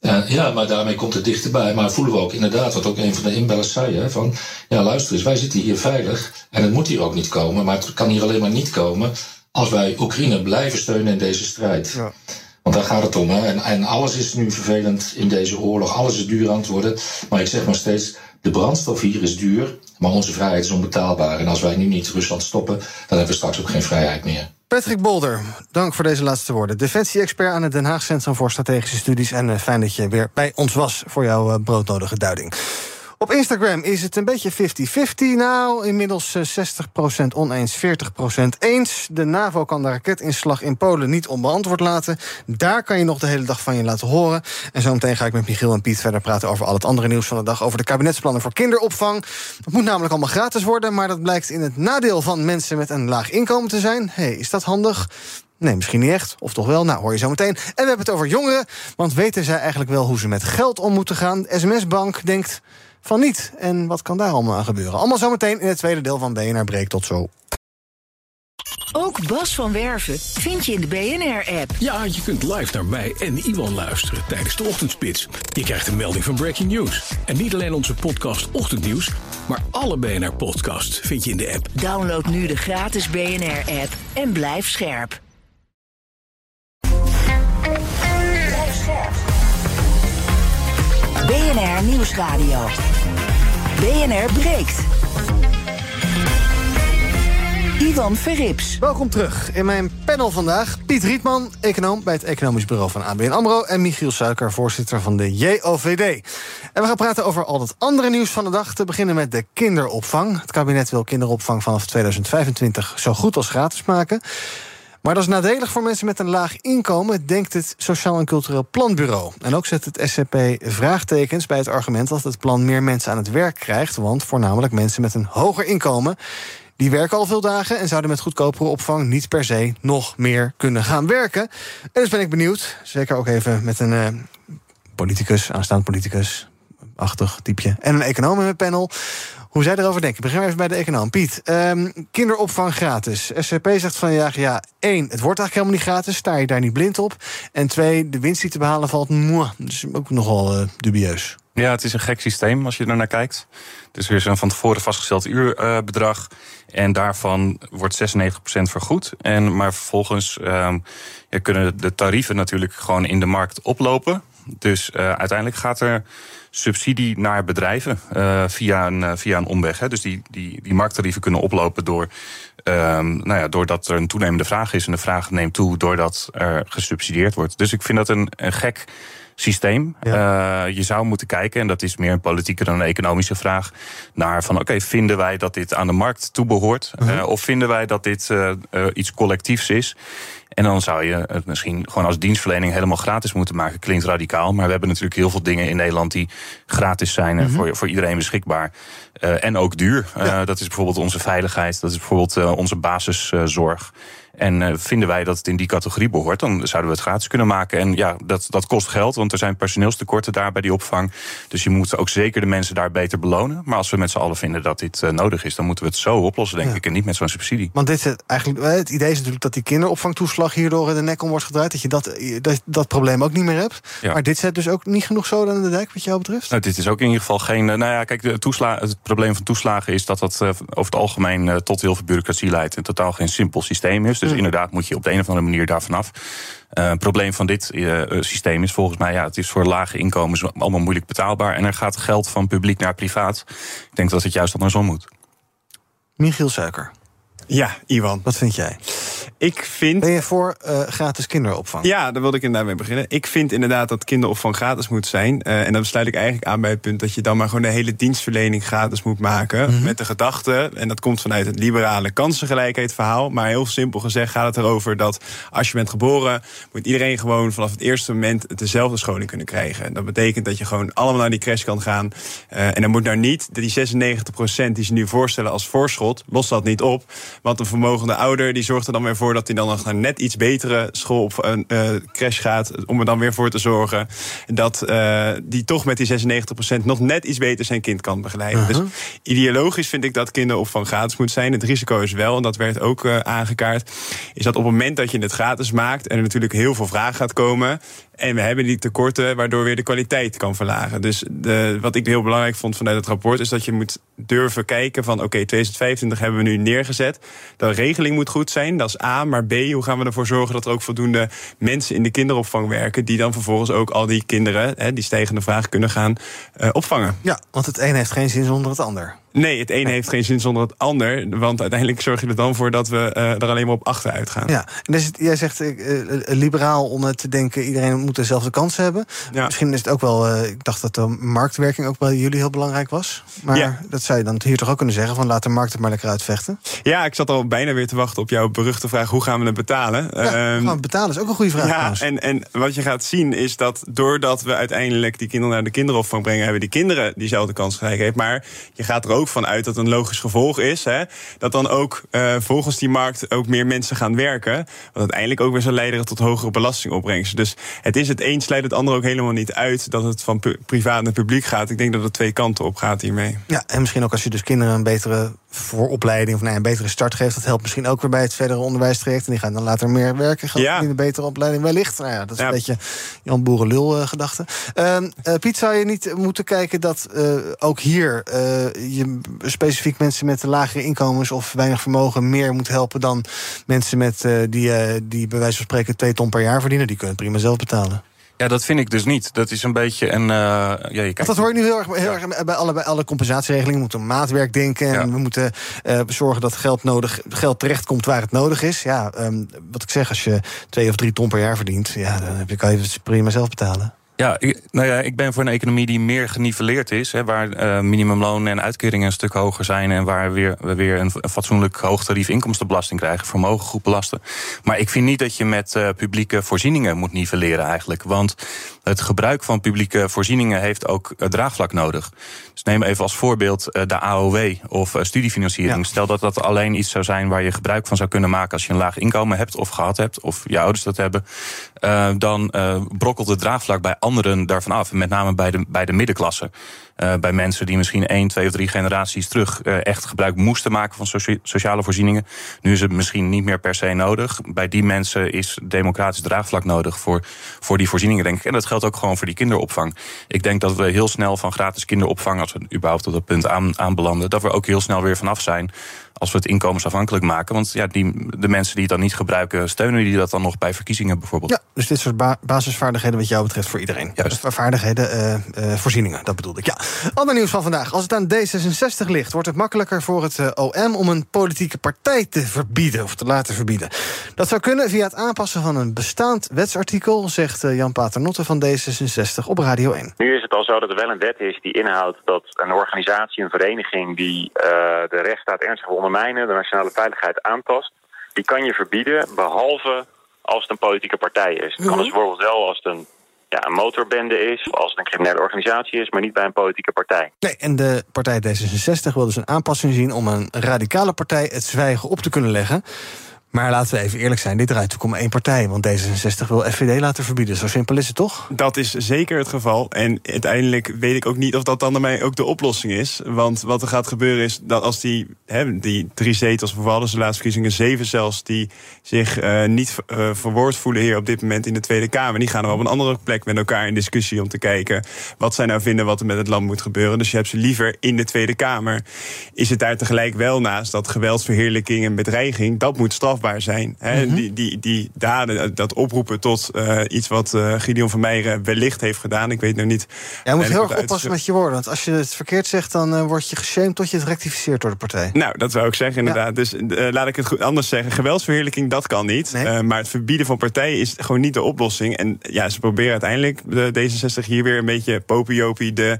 Ja, ja, maar daarmee komt het dichterbij. Maar voelen we ook inderdaad, wat ook een van de inbellers zei, hè, van ja, luister eens, wij zitten hier veilig en het moet hier ook niet komen, maar het kan hier alleen maar niet komen als wij Oekraïne blijven steunen in deze strijd. Want daar gaat het om. Hè? En, en alles is nu vervelend in deze oorlog. Alles is duur aan het worden. Maar ik zeg maar steeds, de brandstof hier is duur, maar onze vrijheid is onbetaalbaar. En als wij nu niet Rusland stoppen, dan hebben we straks ook geen vrijheid meer. Patrick Bolder, dank voor deze laatste woorden. Defensie-expert aan het Den Haag Centrum voor Strategische Studies. En eh, fijn dat je weer bij ons was voor jouw eh, broodnodige duiding. Op Instagram is het een beetje 50-50. Nou, inmiddels eh, 60% oneens, 40% eens. De NAVO kan de raketinslag in Polen niet onbeantwoord laten. Daar kan je nog de hele dag van je laten horen. En zometeen ga ik met Michiel en Piet verder praten over al het andere nieuws van de dag. Over de kabinetsplannen voor kinderopvang. Dat moet namelijk allemaal gratis worden. Maar dat blijkt in het nadeel van mensen met een laag inkomen te zijn. hey, is dat handig? Nee, misschien niet echt. Of toch wel? Nou, hoor je zo meteen. En we hebben het over jongeren. Want weten zij eigenlijk wel hoe ze met geld om moeten gaan? SMS-bank denkt van niet. En wat kan daar allemaal aan gebeuren? Allemaal zometeen in het tweede deel van BNR Breek. Tot zo. Ook Bas van Werven vind je in de BNR-app. Ja, je kunt live naar mij en Iwan luisteren tijdens de ochtendspits. Je krijgt een melding van Breaking News. En niet alleen onze podcast Ochtendnieuws, maar alle BNR-podcasts vind je in de app. Download nu de gratis BNR-app en blijf scherp. BNR Nieuwsradio. BNR breekt. Ivan Verrips. Welkom terug. In mijn panel vandaag Piet Rietman, econoom bij het Economisch Bureau van ABN AMRO... en Michiel Suiker, voorzitter van de JOVD. En we gaan praten over al het andere nieuws van de dag. Te beginnen met de kinderopvang. Het kabinet wil kinderopvang vanaf 2025 zo goed als gratis maken... Maar dat is nadelig voor mensen met een laag inkomen, denkt het Sociaal en Cultureel Planbureau. En ook zet het SCP vraagtekens bij het argument dat het plan meer mensen aan het werk krijgt. Want voornamelijk mensen met een hoger inkomen. Die werken al veel dagen en zouden met goedkopere opvang niet per se nog meer kunnen gaan werken. En dus ben ik benieuwd, zeker ook even met een eh, politicus, aanstaand politicus, achtig typje, en een econoom in mijn panel. Hoe zij erover denken. Begin even bij de econoom. Piet, ehm, kinderopvang gratis. SCP zegt van ja, ja, één, het wordt eigenlijk helemaal niet gratis. Sta je daar niet blind op. En twee, de winst die te behalen valt. Mwah, dus ook nogal uh, dubieus. Ja, het is een gek systeem als je er naar kijkt. Dus er is een van tevoren vastgesteld uurbedrag. en daarvan wordt 96% vergoed. En, maar vervolgens um, ja, kunnen de tarieven natuurlijk gewoon in de markt oplopen. Dus uh, uiteindelijk gaat er subsidie naar bedrijven uh, via, een, uh, via een omweg. Hè. Dus die, die, die markttarieven kunnen oplopen door, um, nou ja, doordat er een toenemende vraag is. En de vraag neemt toe doordat er gesubsidieerd wordt. Dus ik vind dat een, een gek systeem. Ja. Uh, je zou moeten kijken, en dat is meer een politieke dan een economische vraag, naar van oké, okay, vinden wij dat dit aan de markt toebehoort? Uh -huh. uh, of vinden wij dat dit iets collectiefs is? En dan zou je het misschien gewoon als dienstverlening helemaal gratis moeten maken. Klinkt radicaal, maar we hebben natuurlijk heel veel dingen in Nederland die gratis zijn en mm -hmm. voor, voor iedereen beschikbaar. Uh, en ook duur. Ja. Uh, dat is bijvoorbeeld onze veiligheid, dat is bijvoorbeeld uh, onze basiszorg. En vinden wij dat het in die categorie behoort, dan zouden we het gratis kunnen maken. En ja, dat, dat kost geld, want er zijn personeelstekorten daar bij die opvang. Dus je moet ook zeker de mensen daar beter belonen. Maar als we met z'n allen vinden dat dit nodig is, dan moeten we het zo oplossen, denk ja. ik. En niet met zo'n subsidie. Want dit is eigenlijk, het idee is natuurlijk dat die kinderopvangtoeslag hierdoor in de nek om wordt gedraaid. Dat je dat, dat, dat probleem ook niet meer hebt. Ja. Maar dit zet dus ook niet genoeg zoden aan de dijk, wat jou betreft? Nou, dit is ook in ieder geval geen. Nou ja, kijk, de toesla het probleem van toeslagen is dat dat uh, over het algemeen uh, tot heel veel bureaucratie leidt. En totaal geen simpel systeem is. Dus inderdaad moet je op de een of andere manier daar vanaf. Uh, het probleem van dit uh, systeem is volgens mij, ja, het is voor lage inkomens allemaal moeilijk betaalbaar. En er gaat geld van publiek naar privaat. Ik denk dat het juist andersom moet. Michiel Suiker. Ja, Iwan. Wat vind jij? Ik vind. Ben je voor uh, gratis kinderopvang? Ja, daar wilde ik inderdaad mee beginnen. Ik vind inderdaad dat kinderopvang gratis moet zijn. Uh, en dan sluit ik eigenlijk aan bij het punt dat je dan maar gewoon de hele dienstverlening gratis moet maken. Mm -hmm. Met de gedachte, en dat komt vanuit het liberale kansengelijkheid verhaal. Maar heel simpel gezegd gaat het erover dat als je bent geboren, moet iedereen gewoon vanaf het eerste moment dezelfde scholing kunnen krijgen. En dat betekent dat je gewoon allemaal naar die crash kan gaan. Uh, en dan moet nou niet die 96% die ze nu voorstellen als voorschot, los dat niet op. Want een vermogende ouder die zorgt er dan weer voor dat hij dan nog naar net iets betere school of een uh, crash gaat. Om er dan weer voor te zorgen dat uh, die toch met die 96% nog net iets beter zijn kind kan begeleiden. Uh -huh. Dus ideologisch vind ik dat kinderopvang gratis moet zijn. Het risico is wel, en dat werd ook aangekaart, is dat op het moment dat je het gratis maakt en er natuurlijk heel veel vraag gaat komen. En we hebben die tekorten, waardoor weer de kwaliteit kan verlagen. Dus de, wat ik heel belangrijk vond vanuit het rapport, is dat je moet durven kijken van oké, okay, 2025 hebben we nu neergezet. De regeling moet goed zijn, dat is A. Maar B, hoe gaan we ervoor zorgen dat er ook voldoende mensen in de kinderopvang werken, die dan vervolgens ook al die kinderen, hè, die stijgende vraag, kunnen gaan uh, opvangen. Ja, want het een heeft geen zin zonder het ander. Nee, het een heeft geen zin zonder het ander. Want uiteindelijk zorg je er dan voor dat we uh, er alleen maar op achteruit gaan. Ja, en dus jij zegt uh, liberaal om te denken... iedereen moet dezelfde kans hebben. Ja. Misschien is het ook wel... Uh, ik dacht dat de marktwerking ook bij jullie heel belangrijk was. Maar ja. dat zou je dan hier toch ook kunnen zeggen... van laat de markt het maar lekker uitvechten. Ja, ik zat al bijna weer te wachten op jouw beruchte vraag... hoe gaan we het betalen? Ja, het betalen is ook een goede vraag. Ja, en, en wat je gaat zien is dat doordat we uiteindelijk... die kinderen naar de kinderopvang brengen... hebben die kinderen diezelfde kans gekregen. Maar je gaat er ook van uit dat een logisch gevolg is. Hè, dat dan ook uh, volgens die markt ook meer mensen gaan werken. Wat uiteindelijk ook weer zal leiden tot hogere belastingopbrengsten. Dus het is het een sluit het ander ook helemaal niet uit dat het van privaat naar publiek gaat. Ik denk dat het twee kanten op gaat hiermee. Ja, en misschien ook als je dus kinderen een betere vooropleiding of nee, een betere start geeft. Dat helpt misschien ook weer bij het verdere onderwijstraject. En die gaan dan later meer werken. Gaan ja. in een betere opleiding wellicht. Nou ja, dat is ja. een beetje Jan Boerenlul uh, gedachte. Uh, uh, Piet, zou je niet moeten kijken dat uh, ook hier je specifiek mensen met lagere inkomens of weinig vermogen meer moet helpen dan mensen met die, die bij wijze van spreken twee ton per jaar verdienen? Die kunnen prima zelf betalen. Ja, dat vind ik dus niet. Dat is een beetje een. Uh, ja, je kijkt... Dat hoor ik nu heel erg, heel ja. erg bij alle, bij alle compensatieregelingen. We moeten maatwerk denken. En we moeten uh, zorgen dat geld, nodig, geld terechtkomt waar het nodig is. Ja, um, wat ik zeg, als je twee of drie ton per jaar verdient, ja, dan heb je, kan je het prima zelf betalen. Ja, ik, nou ja, ik ben voor een economie die meer geniveleerd is. Hè, waar uh, minimumloon en uitkeringen een stuk hoger zijn. En waar weer, we weer een, fatsoenlijk hoog tarief inkomstenbelasting krijgen. Vermogen goed belasten. Maar ik vind niet dat je met uh, publieke voorzieningen moet nivelleren eigenlijk. Want het gebruik van publieke voorzieningen heeft ook draagvlak nodig. Dus neem even als voorbeeld de AOW of studiefinanciering. Ja. Stel dat dat alleen iets zou zijn waar je gebruik van zou kunnen maken als je een laag inkomen hebt of gehad hebt. Of je ouders dat hebben. dan brokkelt het draagvlak bij anderen daarvan af. Met name bij de, bij de middenklasse. Uh, bij mensen die misschien één, twee of drie generaties terug uh, echt gebruik moesten maken van socia sociale voorzieningen. Nu is het misschien niet meer per se nodig. Bij die mensen is democratisch draagvlak nodig voor, voor die voorzieningen, denk ik. En dat geldt ook gewoon voor die kinderopvang. Ik denk dat we heel snel van gratis kinderopvang, als we überhaupt op dat punt aan, aanbelanden, dat we ook heel snel weer vanaf zijn als we het inkomensafhankelijk maken. Want ja, die, de mensen die het dan niet gebruiken, steunen die dat dan nog bij verkiezingen bijvoorbeeld? Ja, dus dit soort ba basisvaardigheden wat jou betreft voor iedereen. Juist. Dus vaardigheden, uh, uh, voorzieningen, dat bedoelde ik. Ja. Ander nieuws van vandaag. Als het aan D66 ligt, wordt het makkelijker voor het OM om een politieke partij te verbieden of te laten verbieden. Dat zou kunnen via het aanpassen van een bestaand wetsartikel, zegt Jan Paternotte van D66 op Radio 1. Nu is het al zo dat er wel een wet is die inhoudt dat een organisatie, een vereniging die de rechtsstaat ernstig wil ondermijnen, de nationale veiligheid aantast, die kan je verbieden, behalve als het een politieke partij is. Het kan dus bijvoorbeeld wel als het een, ja, een motorbende is, of als het een criminele organisatie is, maar niet bij een politieke partij. Nee, en de partij D66 wil dus een aanpassing zien om een radicale partij het zwijgen op te kunnen leggen. Maar laten we even eerlijk zijn, dit draait natuurlijk om één partij. Want D66 wil FVD laten verbieden. Zo simpel is het toch? Dat is zeker het geval. En uiteindelijk weet ik ook niet of dat dan mij ook de oplossing is. Want wat er gaat gebeuren is dat als die, hè, die drie zetels, bijvoorbeeld de laatste verkiezingen, zeven zelfs, die zich uh, niet uh, verwoord voelen hier op dit moment in de Tweede Kamer, die gaan er op een andere plek met elkaar in discussie om te kijken wat zij nou vinden wat er met het land moet gebeuren. Dus je hebt ze liever in de Tweede Kamer. Is het daar tegelijk wel naast dat geweldsverheerlijking en bedreiging, dat moet strafbaar zijn. Hè? die, die, die daden, dat oproepen tot uh, iets wat uh, Gideon van Meijeren wellicht heeft gedaan. Ik weet nog niet. Ja, je moet heel erg oppassen met je woorden. Want als je het verkeerd zegt, dan uh, word je geshamed tot je het rectificeert door de partij. Nou, dat zou ik zeggen, inderdaad. Ja. Dus laat ik het goed anders zeggen. Geweldsverheerlijking, dat kan niet. Nee. maar het verbieden van partijen is gewoon niet de oplossing. En ja, ze proberen uiteindelijk de D66 hier weer een beetje popiopie de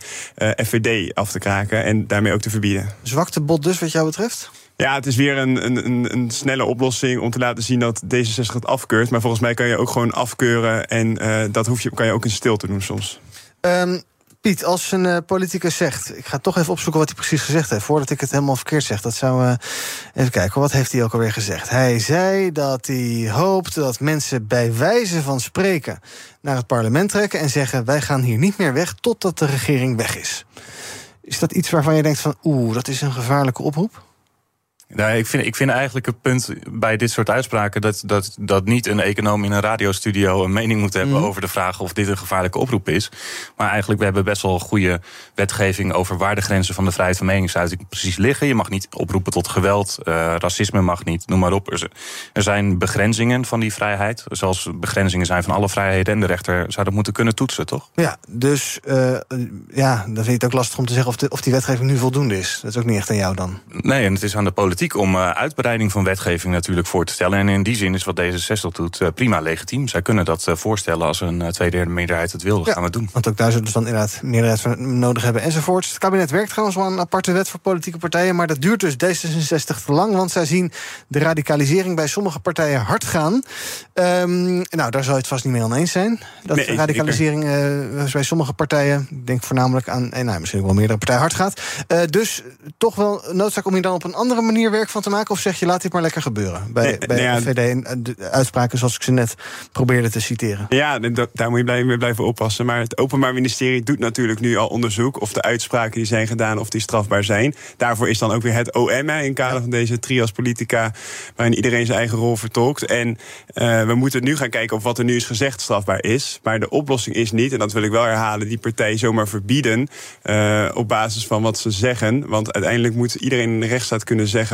FVD af te kraken. En daarmee ook te verbieden. Zwakte bot dus, wat jou betreft? Ja, het is weer een, een, een snelle oplossing om te laten zien dat D66 het afkeurt. Maar volgens mij kan je ook gewoon afkeuren. En uh, dat hoef je, kan je ook in stilte doen soms. Um, Piet, als een uh, politicus zegt... ik ga toch even opzoeken wat hij precies gezegd heeft... voordat ik het helemaal verkeerd zeg. Dat zou... Uh, even kijken, wat heeft hij ook alweer gezegd? Hij zei dat hij hoopt dat mensen bij wijze van spreken... naar het parlement trekken en zeggen... wij gaan hier niet meer weg totdat de regering weg is. Is dat iets waarvan je denkt van... oeh, dat is een gevaarlijke oproep? Nou, ik, vind, ik vind eigenlijk het punt bij dit soort uitspraken dat, dat, dat niet een econoom in een radiostudio een mening moet hebben mm. over de vraag of dit een gevaarlijke oproep is. Maar eigenlijk, we hebben best wel goede wetgeving over waar de grenzen van de vrijheid van meningsuiting precies liggen. Je mag niet oproepen tot geweld, uh, racisme mag niet, noem maar op. Er, er zijn begrenzingen van die vrijheid, zoals begrenzingen zijn van alle vrijheden. En de rechter zou dat moeten kunnen toetsen, toch? Ja, dus uh, ja, dan vind je het ook lastig om te zeggen of, de, of die wetgeving nu voldoende is. Dat is ook niet echt aan jou dan. Nee, en het is aan de politiek om uh, uitbreiding van wetgeving natuurlijk voor te stellen. En in die zin is wat D66 doet uh, prima legitiem. Zij kunnen dat uh, voorstellen als een tweederde meerderheid het wil. Dat ja, gaan we doen. Want ook daar zullen ze dan inderdaad meerderheid van nodig hebben enzovoorts. Het kabinet werkt trouwens wel een aparte wet voor politieke partijen. Maar dat duurt dus D66 te lang. Want zij zien de radicalisering bij sommige partijen hard gaan. Um, nou, daar zou je het vast niet mee oneens zijn. Dat nee, radicalisering bij sommige partijen, ik denk voornamelijk aan, en nou, misschien ook wel meerdere partijen hard gaat. dus toch wel noodzaak om hier dan op een andere manier werk van te maken? Of zeg je, laat dit maar lekker gebeuren? Bij, nee, bij VD en de uitspraken zoals ik ze net probeerde te citeren. Ja, daar moet je blijven, blijven oppassen. Maar het Openbaar Ministerie doet natuurlijk nu al onderzoek... of de uitspraken die zijn gedaan, of die strafbaar zijn. Daarvoor is dan ook weer het OM in kader van deze trias politica... waarin iedereen zijn eigen rol vertolkt. En uh, we moeten nu gaan kijken of wat er nu is gezegd strafbaar is. Maar de oplossing is niet, en dat wil ik wel herhalen... die partij zomaar verbieden uh, op basis van wat ze zeggen. Want uiteindelijk moet iedereen in de rechtsstaat kunnen zeggen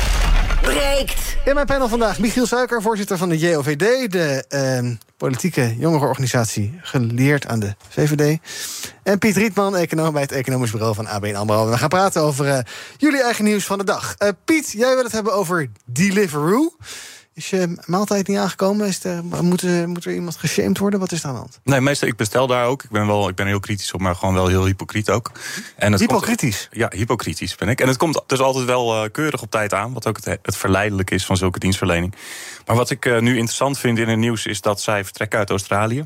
breekt. In mijn panel vandaag Michiel Suiker, voorzitter van de JOVD... de uh, politieke jongerenorganisatie geleerd aan de VVD. En Piet Rietman, econoom bij het Economisch Bureau van ABN AMRO. We gaan praten over uh, jullie eigen nieuws van de dag. Uh, Piet, jij wil het hebben over Deliveroo. Is je maaltijd niet aangekomen? Is er, moet, er, moet er iemand geshamed worden? Wat is er aan de hand? Nee, meestal, ik bestel daar ook. Ik ben, wel, ik ben heel kritisch op, maar gewoon wel heel hypocriet ook. En het Hypocritisch? Komt, ja, hypocritisch ben ik. En het komt dus altijd wel uh, keurig op tijd aan. Wat ook het, het verleidelijk is van zulke dienstverlening. Maar wat ik uh, nu interessant vind in het nieuws... is dat zij vertrekken uit Australië.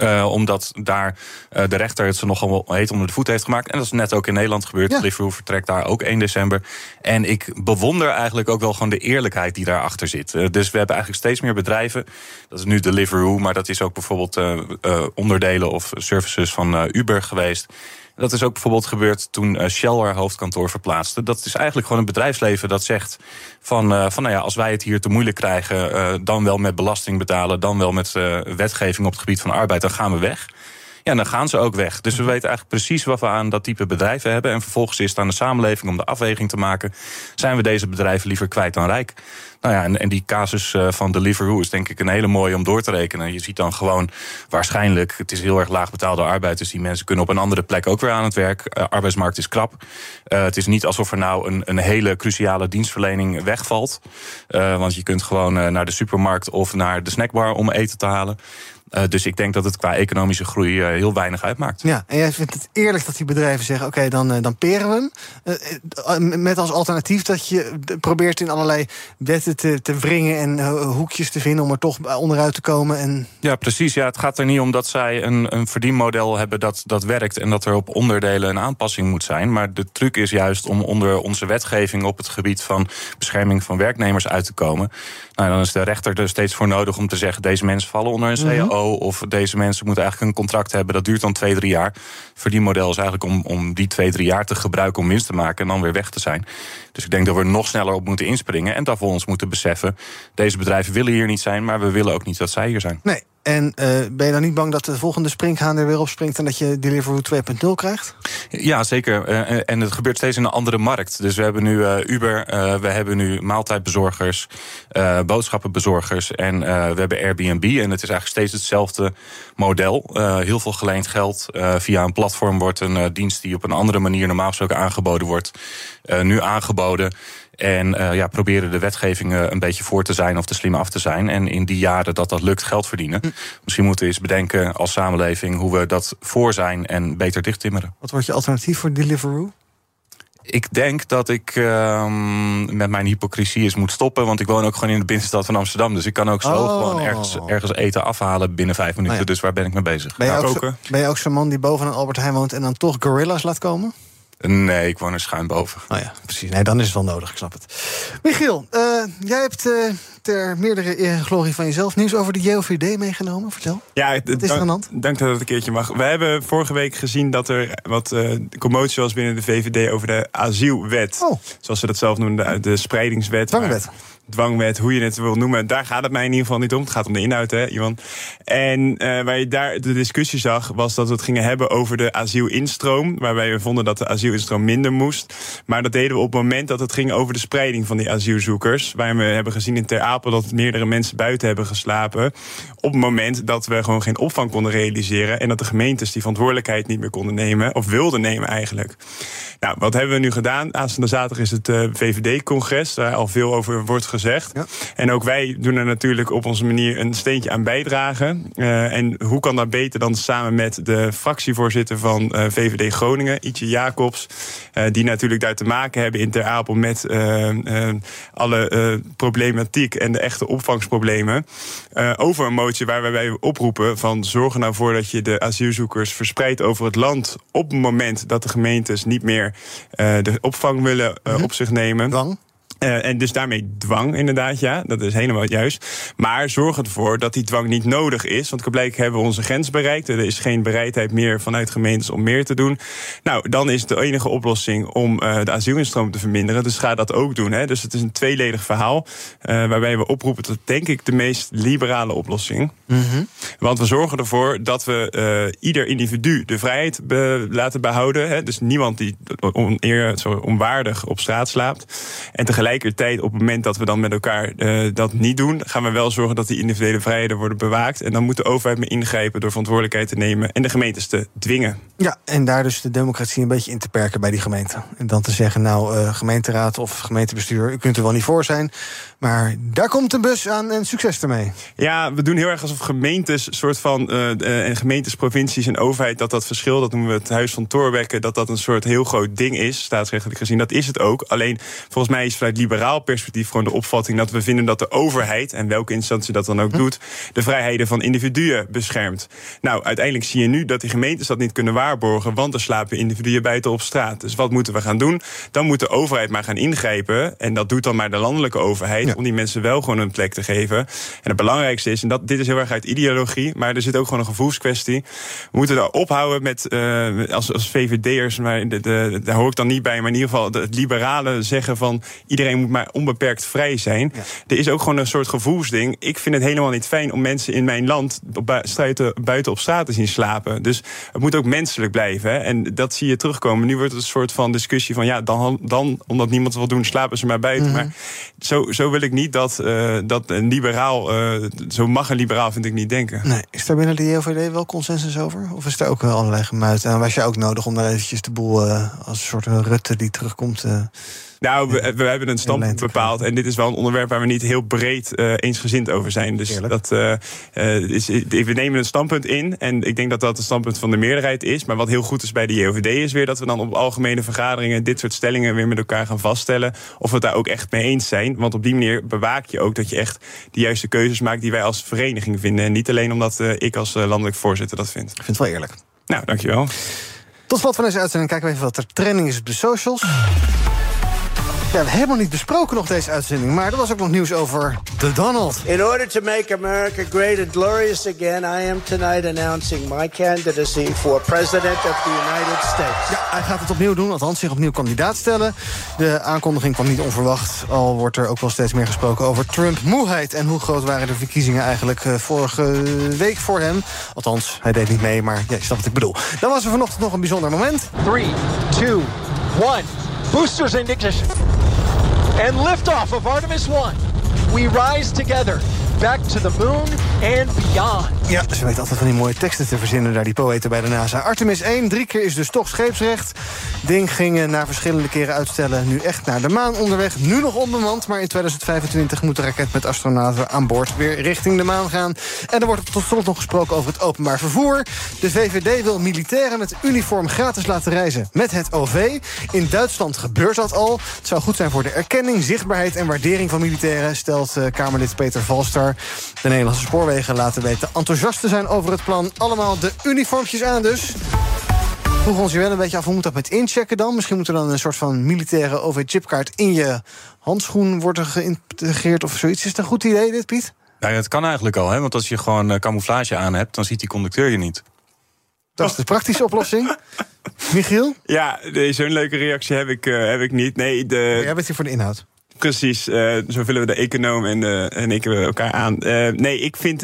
Uh, omdat daar uh, de rechter het ze nogal heet onder de voet heeft gemaakt. En dat is net ook in Nederland gebeurd. Ja. Liverpool vertrekt daar ook 1 december. En ik bewonder eigenlijk ook wel gewoon de eerlijkheid die daarachter zit. Uh, dus we hebben eigenlijk steeds meer bedrijven. Dat is nu Deliveroo, maar dat is ook bijvoorbeeld onderdelen of services van Uber geweest. Dat is ook bijvoorbeeld gebeurd toen Shell haar hoofdkantoor verplaatste. Dat is eigenlijk gewoon een bedrijfsleven dat zegt van, uh, van nou ja, als wij het hier te moeilijk krijgen, uh, dan wel met belasting betalen, dan wel met wetgeving op het gebied van arbeid, dan gaan we weg. Ja, dan gaan ze ook weg. Dus we weten eigenlijk precies wat we aan dat type bedrijven hebben. En vervolgens is het aan de samenleving om de afweging te maken. Zijn we deze bedrijven liever kwijt dan rijk? Nou ja, en, en die casus uh, van Deliveroo is denk ik een hele mooie om door te rekenen. Je ziet dan gewoon waarschijnlijk, het is heel erg laag betaalde arbeid. Dus die mensen kunnen op een andere plek ook weer aan het werk. Uh, arbeidsmarkt is krap. Uh, het is niet alsof er nou een, een hele cruciale dienstverlening wegvalt. want je kunt gewoon naar de supermarkt of naar de snackbar om eten te halen. Uh, dus ik denk dat het qua economische groei uh, heel weinig uitmaakt. Ja, en jij vindt het eerlijk dat die bedrijven zeggen: oké, okay, dan, uh, dan peren we hem. met als alternatief dat je probeert in allerlei wetten te, te wringen en hoekjes te vinden om er toch onderuit te komen. En... Ja, precies. Ja, het gaat er niet om dat zij een, een verdienmodel hebben dat, dat werkt en dat er op onderdelen een aanpassing moet zijn. Maar de truc is juist om onder onze wetgeving op het gebied van bescherming van werknemers uit te komen. Nou, dan is de rechter er steeds voor nodig om te zeggen: deze mensen vallen onder een CAO. Of deze mensen moeten eigenlijk een contract hebben. Dat duurt dan twee, drie jaar. Verdienmodel is eigenlijk om, om die twee, drie jaar te gebruiken om winst te maken en dan weer weg te zijn. Dus ik denk dat we er nog sneller op moeten inspringen. En we ons moeten beseffen: deze bedrijven willen hier niet zijn, maar we willen ook niet dat zij hier zijn. Nee. En uh, ben je dan niet bang dat de volgende springhaan er weer op springt en dat je Deliveroo 2.0 krijgt? Ja, zeker. Uh, en het gebeurt steeds in een andere markt. Dus we hebben nu Uber, we hebben nu maaltijdbezorgers, boodschappenbezorgers en we hebben Airbnb. En het is eigenlijk steeds hetzelfde model. heel veel geleend geld. via een platform wordt een dienst die op een andere manier normaal gesproken aangeboden wordt, nu aangeboden. En uh, ja, proberen de wetgevingen een beetje voor te zijn of te slim af te zijn. En in die jaren dat dat lukt, geld verdienen. Hm. Misschien moeten we eens bedenken als samenleving hoe we dat voor zijn en beter dichttimmeren. Wat wordt je alternatief voor Deliveroo? Ik denk dat ik uh, met mijn hypocrisie eens moet stoppen. Want ik woon ook gewoon in de binnenstad van Amsterdam. Dus ik kan ook zo oh. gewoon ergens, ergens eten afhalen binnen vijf minuten. Oh ja. Dus waar ben ik mee bezig? Ben je, ook zo, ben je ook zo'n man die boven een Albert Heijn woont en dan toch gorilla's laat komen? Nee, ik woon er schuin boven. Oh ja, precies. Nee, dan is het wel nodig, ik snap het. Michiel, uh, jij hebt uh, ter meerdere eer en glorie van jezelf nieuws over de JOVD meegenomen. Vertel. Ja, wat is er aan de hand? Dank dat het een keertje mag. We hebben vorige week gezien dat er wat uh, commotie was binnen de VVD over de asielwet. Oh. Zoals ze dat zelf noemen, de, de spreidingswet. Dwangwet dwangwet, hoe je het wil noemen. Daar gaat het mij in ieder geval niet om. Het gaat om de inhoud, hè, Iwan. En uh, waar je daar de discussie zag, was dat we het gingen hebben over de asielinstroom. Waarbij we vonden dat de asielinstroom minder moest. Maar dat deden we op het moment dat het ging over de spreiding van die asielzoekers. Waar we hebben gezien in Ter Apel dat meerdere mensen buiten hebben geslapen. Op het moment dat we gewoon geen opvang konden realiseren. En dat de gemeentes die verantwoordelijkheid niet meer konden nemen. Of wilden nemen eigenlijk. Nou, wat hebben we nu gedaan? Aanstaande zaterdag is het uh, VVD-congres. Waar al veel over wordt gezegd. Ja. En ook wij doen er natuurlijk op onze manier een steentje aan bijdragen. Uh, en hoe kan dat beter dan samen met de fractievoorzitter van uh, VVD Groningen, Ietje Jacobs. Uh, die natuurlijk daar te maken hebben in Ter Apel met alle problematiek en de echte opvangsproblemen. over een motie waar wij oproepen van zorg er nou voor dat je de asielzoekers verspreidt over het land. Op het moment dat de gemeentes niet meer de opvang willen -hmm. op zich nemen. Dan? Uh, en dus daarmee dwang, inderdaad, ja. Dat is helemaal juist. Maar zorg ervoor dat die dwang niet nodig is. Want blijkbaar hebben we onze grens bereikt. Er is geen bereidheid meer vanuit gemeentes om meer te doen. Nou, dan is de enige oplossing om uh, de asielinstroom te verminderen. Dus ga dat ook doen. Hè. Dus het is een tweeledig verhaal. Uh, waarbij we oproepen tot, denk ik, de meest liberale oplossing. Mm -hmm. Want we zorgen ervoor dat we ieder individu de vrijheid be laten behouden. Hè. Dus niemand die oneer, zo onwaardig op straat slaapt. En tegelijk tegelijkertijd, op het moment dat we dan met elkaar uh, dat niet doen, gaan we wel zorgen dat die individuele vrijheden worden bewaakt. En dan moet de overheid mee ingrijpen door verantwoordelijkheid te nemen en de gemeentes te dwingen. Ja, en daar dus de democratie een beetje in te perken bij die gemeenten. En dan te zeggen, nou, uh, gemeenteraad of gemeentebestuur, u kunt er wel niet voor zijn. Maar daar komt een bus aan en succes ermee. Ja, we doen heel erg alsof gemeentes, soort van uh, en gemeentes, provincies en overheid, dat dat verschil, dat noemen we het Huis van Torbekke, dat dat een soort heel groot ding is, staatsrechtelijk gezien. Dat is het ook. Alleen volgens mij is vanuit liberaal perspectief gewoon de opvatting dat we vinden dat de overheid, en welke instantie dat dan ook hm. doet, de vrijheden van individuen beschermt. Nou, uiteindelijk zie je nu dat die gemeentes dat niet kunnen waarborgen, want er slapen individuen buiten op straat. Dus wat moeten we gaan doen? Dan moet de overheid maar gaan ingrijpen. En dat doet dan maar de landelijke overheid. Om die mensen wel gewoon een plek te geven. En het belangrijkste is, en dat, dit is heel erg uit ideologie, maar er zit ook gewoon een gevoelskwestie. We moeten daar ophouden met, uh, als, als VVD'ers, maar de, de, daar hoor ik dan niet bij, maar in ieder geval het liberale zeggen van iedereen moet maar onbeperkt vrij zijn. Er is ook gewoon een soort gevoelsding. Ik vind het helemaal niet fijn om mensen in mijn land op buiten op straat te zien slapen. Dus het moet ook menselijk blijven. Hè? En dat zie je terugkomen. Nu wordt het een soort van discussie van ja, dan, dan omdat niemand wil doen, slapen ze maar buiten. Mhm. Maar zo, zo wil ik niet dat, uh, dat een liberaal, uh, zo mag een liberaal, vind ik niet denken. Nee. Is daar binnen de JOVD wel consensus over? Of is er ook allerlei gemuid? En was je ook nodig om daar eventjes de boel uh, als een soort Rutte die terugkomt. Nou, we, we, hebben een standpunt bepaald. En dit is wel een onderwerp waar we niet heel breed uh, eensgezind over zijn. Dus dat, uh, is, we nemen een standpunt in. En ik denk dat dat het standpunt van de meerderheid is. Maar wat heel goed is bij de JOVD is weer dat we dan op algemene vergaderingen dit soort stellingen weer met elkaar gaan vaststellen. Of we het daar ook echt mee eens zijn. Want op die manier bewaak je ook dat je echt de juiste keuzes maakt die wij als vereniging vinden. En niet alleen omdat ik als landelijk voorzitter dat vind. Ik vind het wel eerlijk. Nou, dankjewel. Tot slot van deze uitzending kijken we even wat er trending is op de socials. Ja, we hebben helemaal niet besproken nog deze uitzending, maar er was ook nog nieuws over de Donald. In order to make America great and glorious again, I am tonight announcing my candidacy for president of the United States. Ja, hij gaat het opnieuw doen, althans zich opnieuw kandidaat stellen. De aankondiging kwam niet onverwacht, al wordt er ook wel steeds meer gesproken over Trump-moeheid. En hoe groot waren de verkiezingen eigenlijk eh, vorige week voor hem? Althans, hij deed niet mee, maar ja, je snapt wat ik bedoel. Dan was er vanochtend nog een bijzonder moment. 3, 2, 1. Boosters in ignition. And liftoff of Artemis 1. We rise together back to the moon and beyond. Ja, ze weet altijd van die mooie teksten te verzinnen... daar die poëten bij de NASA. Artemis 1, drie keer is dus toch scheepsrecht. Ding ging na verschillende keren uitstellen. Nu echt naar de maan onderweg. Nu nog onbemand, maar in 2025 moet de raket met astronauten aan boord... weer richting de maan gaan. En er wordt tot slot nog gesproken over het openbaar vervoer. De VVD wil militairen met uniform gratis laten reizen met het OV. In Duitsland gebeurt dat al. Het zou goed zijn voor de erkenning, zichtbaarheid en waardering van militairen... stelt uh, Kamerlid Peter Valstar de Nederlandse spoorwegen laten weten enthousiast te zijn over het plan. Allemaal de uniformpjes aan dus. Vroeg ons je wel een beetje af, hoe moet dat met inchecken dan? Misschien moet er dan een soort van militaire OV-chipkaart... in je handschoen worden geïntegreerd of zoiets. Is het een goed idee, dit, Piet? Ja, dat kan eigenlijk al, hè? want als je gewoon uh, camouflage aan hebt... dan ziet die conducteur je niet. Dat is de praktische oplossing. Michiel? Ja, zo'n leuke reactie heb ik, uh, heb ik niet. Nee, de... Jij bent hier voor de inhoud. Precies, uh, zo vullen we de econoom en, de, en ik elkaar aan. Uh, nee, ik vind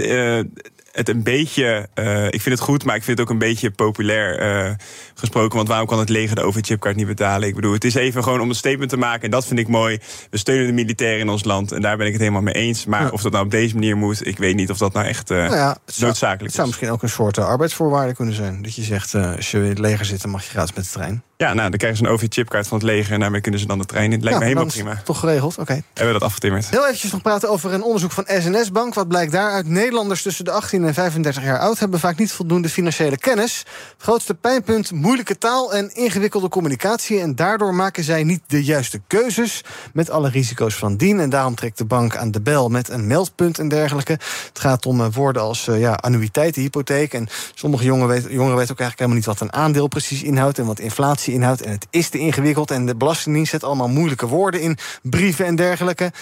het een beetje. Uh, ik vind het goed, maar ik vind het ook een beetje populair uh, gesproken. Want waarom kan het leger de overchipkaart niet betalen? Ik bedoel, het is even gewoon om een statement te maken. En dat vind ik mooi. We steunen de militairen in ons land. En daar ben ik het helemaal mee eens. Maar ja. of dat nou op deze manier moet, ik weet niet of dat nou echt uh, nou ja, het noodzakelijk zou, Het zou misschien ook een soort arbeidsvoorwaarde kunnen zijn. Dat je zegt, als je in het leger zit, dan mag je gratis met de trein. Ja, nou, dan krijgen ze een OV-chipkaart van het leger... en daarmee kunnen ze dan de trein in. Het lijkt ja, me helemaal prima. Toch geregeld, oké. Okay. Hebben we dat afgetimmerd. Heel eventjes nog praten over een onderzoek van SNS Bank. Wat blijkt daaruit? Nederlanders tussen de 18 en 35 jaar oud... hebben vaak niet voldoende financiële kennis. Grootste pijnpunt, moeilijke taal en ingewikkelde communicatie... en daardoor maken zij niet de juiste keuzes... met alle risico's van dien. En daarom trekt de bank aan de bel met een meldpunt en dergelijke. Het gaat om woorden als uh, ja, annuïteiten, hypotheek... en sommige jongeren weten, jongeren weten ook eigenlijk helemaal niet... wat een aandeel precies inhoudt en wat inflatie inhoudt... en het is te ingewikkeld en de Belastingdienst zet allemaal moeilijke woorden in brieven en dergelijke.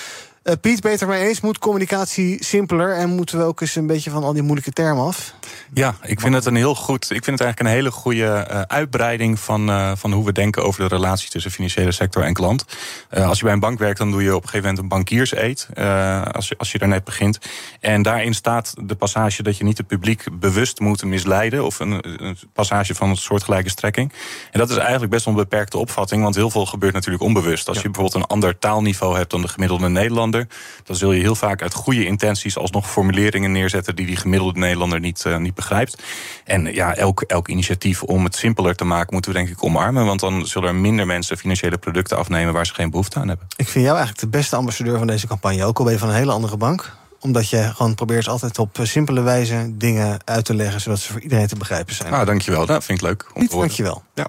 Uh, Piet, beter mee eens. Moet communicatie simpeler en moeten we ook eens een beetje van al die moeilijke termen af? Ja, ik vind het een heel goed. Ik vind het eigenlijk een hele goede uh, uitbreiding van, uh, van hoe we denken over de relatie tussen financiële sector en klant. als je bij een bank werkt, dan doe je op een gegeven moment een bankierseed. als, je, als je daar net begint. En daarin staat de passage dat je niet het publiek bewust moet misleiden. Of een, een passage van een soortgelijke strekking. En dat is eigenlijk best wel een beperkte opvatting. Want heel veel gebeurt natuurlijk onbewust. Als je bijvoorbeeld een ander taalniveau hebt dan de gemiddelde Nederlander, dan zul je heel vaak uit goede intenties alsnog formuleringen neerzetten die die gemiddelde Nederlander niet, uh, niet begrijpt. En ja, elk, elk initiatief om het simpeler te maken moeten we denk ik omarmen. Want dan zullen er minder mensen financiële producten afnemen waar ze geen behoefte aan hebben. Ik vind jou eigenlijk de beste ambassadeur van deze campagne. Ook al ben je van een hele andere bank omdat je gewoon probeert altijd op simpele wijze dingen uit te leggen... zodat ze voor iedereen te begrijpen zijn. Ah, dankjewel. Dat vind ik leuk. Om Piet, dankjewel. Ja.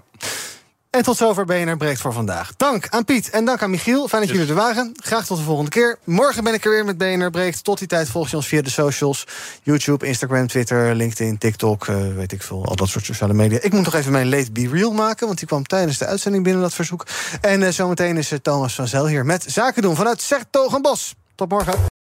En tot zover BNR Breekt voor vandaag. Dank aan Piet en dank aan Michiel. Fijn dat jullie er waren. Graag tot de volgende keer. Morgen ben ik er weer met BNR Breekt. Tot die tijd volg je ons via de socials. YouTube, Instagram, Twitter, LinkedIn, TikTok. Uh, weet ik veel, al dat soort sociale media. Ik moet nog even mijn Late Be Real maken. Want die kwam tijdens de uitzending binnen, dat verzoek. En uh, zometeen is uh, Thomas van Zel hier met Zaken doen vanuit Sertogenbos. Tot morgen.